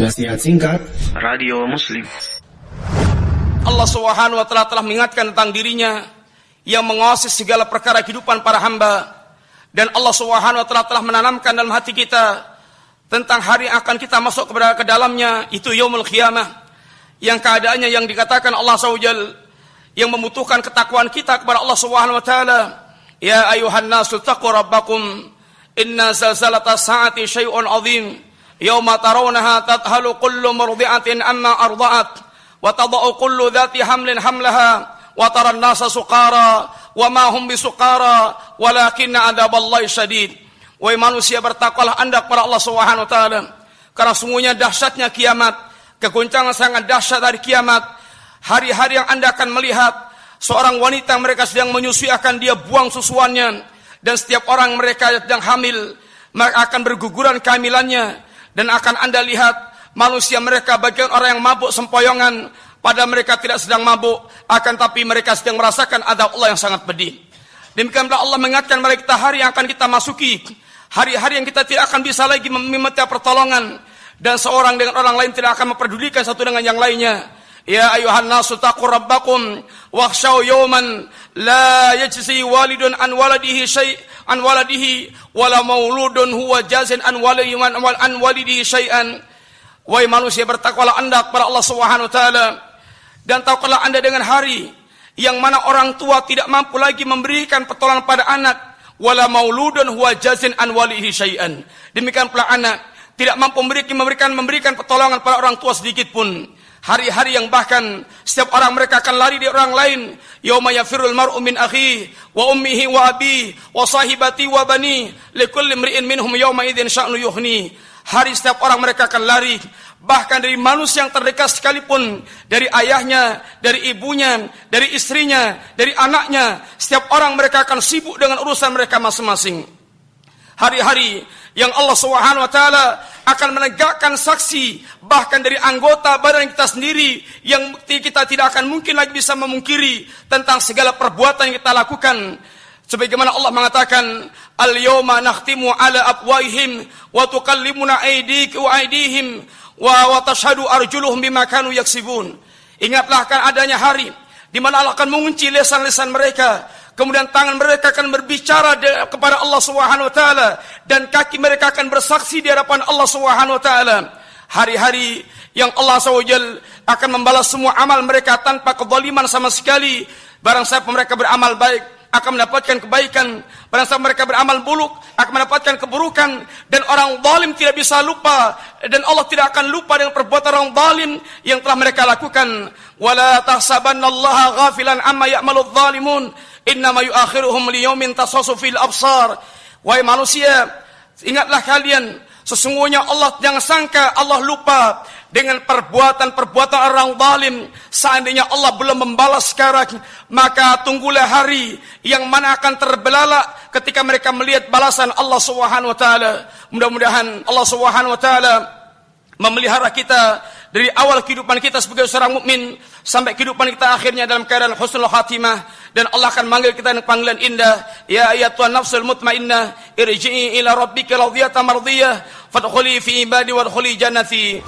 Nasihat singkat. Radio Muslim. Allah Subhanahu wa taala telah mengingatkan tentang dirinya yang mengawasi segala perkara kehidupan para hamba. Dan Allah Subhanahu wa taala telah menanamkan dalam hati kita tentang hari yang akan kita masuk kepada ke dalamnya itu yaumul qiyamah yang keadaannya yang dikatakan Allah Subhanahu yang membutuhkan ketakwaan kita kepada Allah Subhanahu wa taala. Ya ayuhan nasu taqu rabbakum. Inna zalzalata sa'ati syai'un 'azim يوم ترونها تذهل كل مرضعة أما أرضعت وتضع كل ذات حمل حملها وترى الناس سقارى وما هم بسقارى ولكن عذاب الله شديد Wahai manusia bertakwalah anda kepada Allah Subhanahu wa taala karena sungguhnya dahsyatnya kiamat kegoncangan sangat dahsyat dari kiamat hari-hari yang anda akan melihat seorang wanita yang mereka sedang menyusui akan dia buang susuannya dan setiap orang mereka yang hamil akan berguguran kehamilannya dan akan anda lihat manusia mereka bagian orang yang mabuk sempoyongan pada mereka tidak sedang mabuk akan tapi mereka sedang merasakan ada Allah yang sangat pedih. Demikianlah Allah mengingatkan mereka hari yang akan kita masuki hari-hari yang kita tidak akan bisa lagi meminta pertolongan. Dan seorang dengan orang lain tidak akan memperdulikan satu dengan yang lainnya. Ya ayuhan nasu taqu rabbakum wakhshaw yawman la yajzi walidun an waladihi syai' an waladihi wala mauludun huwa jazin an walihi an walidihi syai'an. Wahai manusia bertakwalah anda kepada Allah Subhanahu wa taala. Dan tahulah anda dengan hari yang mana orang tua tidak mampu lagi memberikan pertolongan pada anak. Wala mauludun huwa jazin an walihi syai'an. Demikian pula anak tidak mampu memberikan memberikan memberikan pertolongan pada orang tua sedikit pun hari-hari yang bahkan setiap orang mereka akan lari di orang lain. Yauma yafirul mar'u min akhi wa ummihi wa abi wa sahibati wa bani likulli imri'in minhum yauma idzin sya'nu yuhni hari setiap orang mereka akan lari bahkan dari manusia yang terdekat sekalipun dari ayahnya dari ibunya dari istrinya dari anaknya setiap orang mereka akan sibuk dengan urusan mereka masing-masing hari-hari yang Allah Subhanahu wa taala akan menegakkan saksi bahkan dari anggota badan kita sendiri yang kita tidak akan mungkin lagi bisa memungkiri tentang segala perbuatan yang kita lakukan. Sebagaimana Allah mengatakan al yawma nakhtimu ala afwahihim wa tukallimuna aydik wa aydihim wa wa tashhadu arjuluhum bima kanu yaksibun. Ingatlah kan adanya hari di mana Allah akan mengunci lesan-lesan mereka Kemudian tangan mereka akan berbicara kepada Allah Subhanahu wa taala dan kaki mereka akan bersaksi di hadapan Allah Subhanahu wa taala. Hari-hari yang Allah SWT akan membalas semua amal mereka tanpa kezaliman sama sekali. Barang siapa mereka beramal baik akan mendapatkan kebaikan. Barang siapa mereka beramal buruk akan mendapatkan keburukan dan orang zalim tidak bisa lupa dan Allah tidak akan lupa dengan perbuatan orang zalim yang telah mereka lakukan. Wala tahsabannallaha ghafilan amma zalimun Innama yuakhiruhum liyaumin tasasu fil absar. Wahai manusia, ingatlah kalian sesungguhnya Allah jangan sangka Allah lupa dengan perbuatan-perbuatan orang zalim. Seandainya Allah belum membalas sekarang, maka tunggulah hari yang mana akan terbelalak ketika mereka melihat balasan Allah Subhanahu wa taala. Mudah-mudahan Allah Subhanahu wa taala memelihara kita dari awal kehidupan kita sebagai seorang mukmin sampai kehidupan kita akhirnya dalam keadaan husnul khatimah dan Allah akan manggil kita dengan panggilan indah. Ya ayatuhan nafsul mutmainnah irji'i ila rabbika radiyatan mardiyah fadkhuli fi ibadi wadkhuli jannati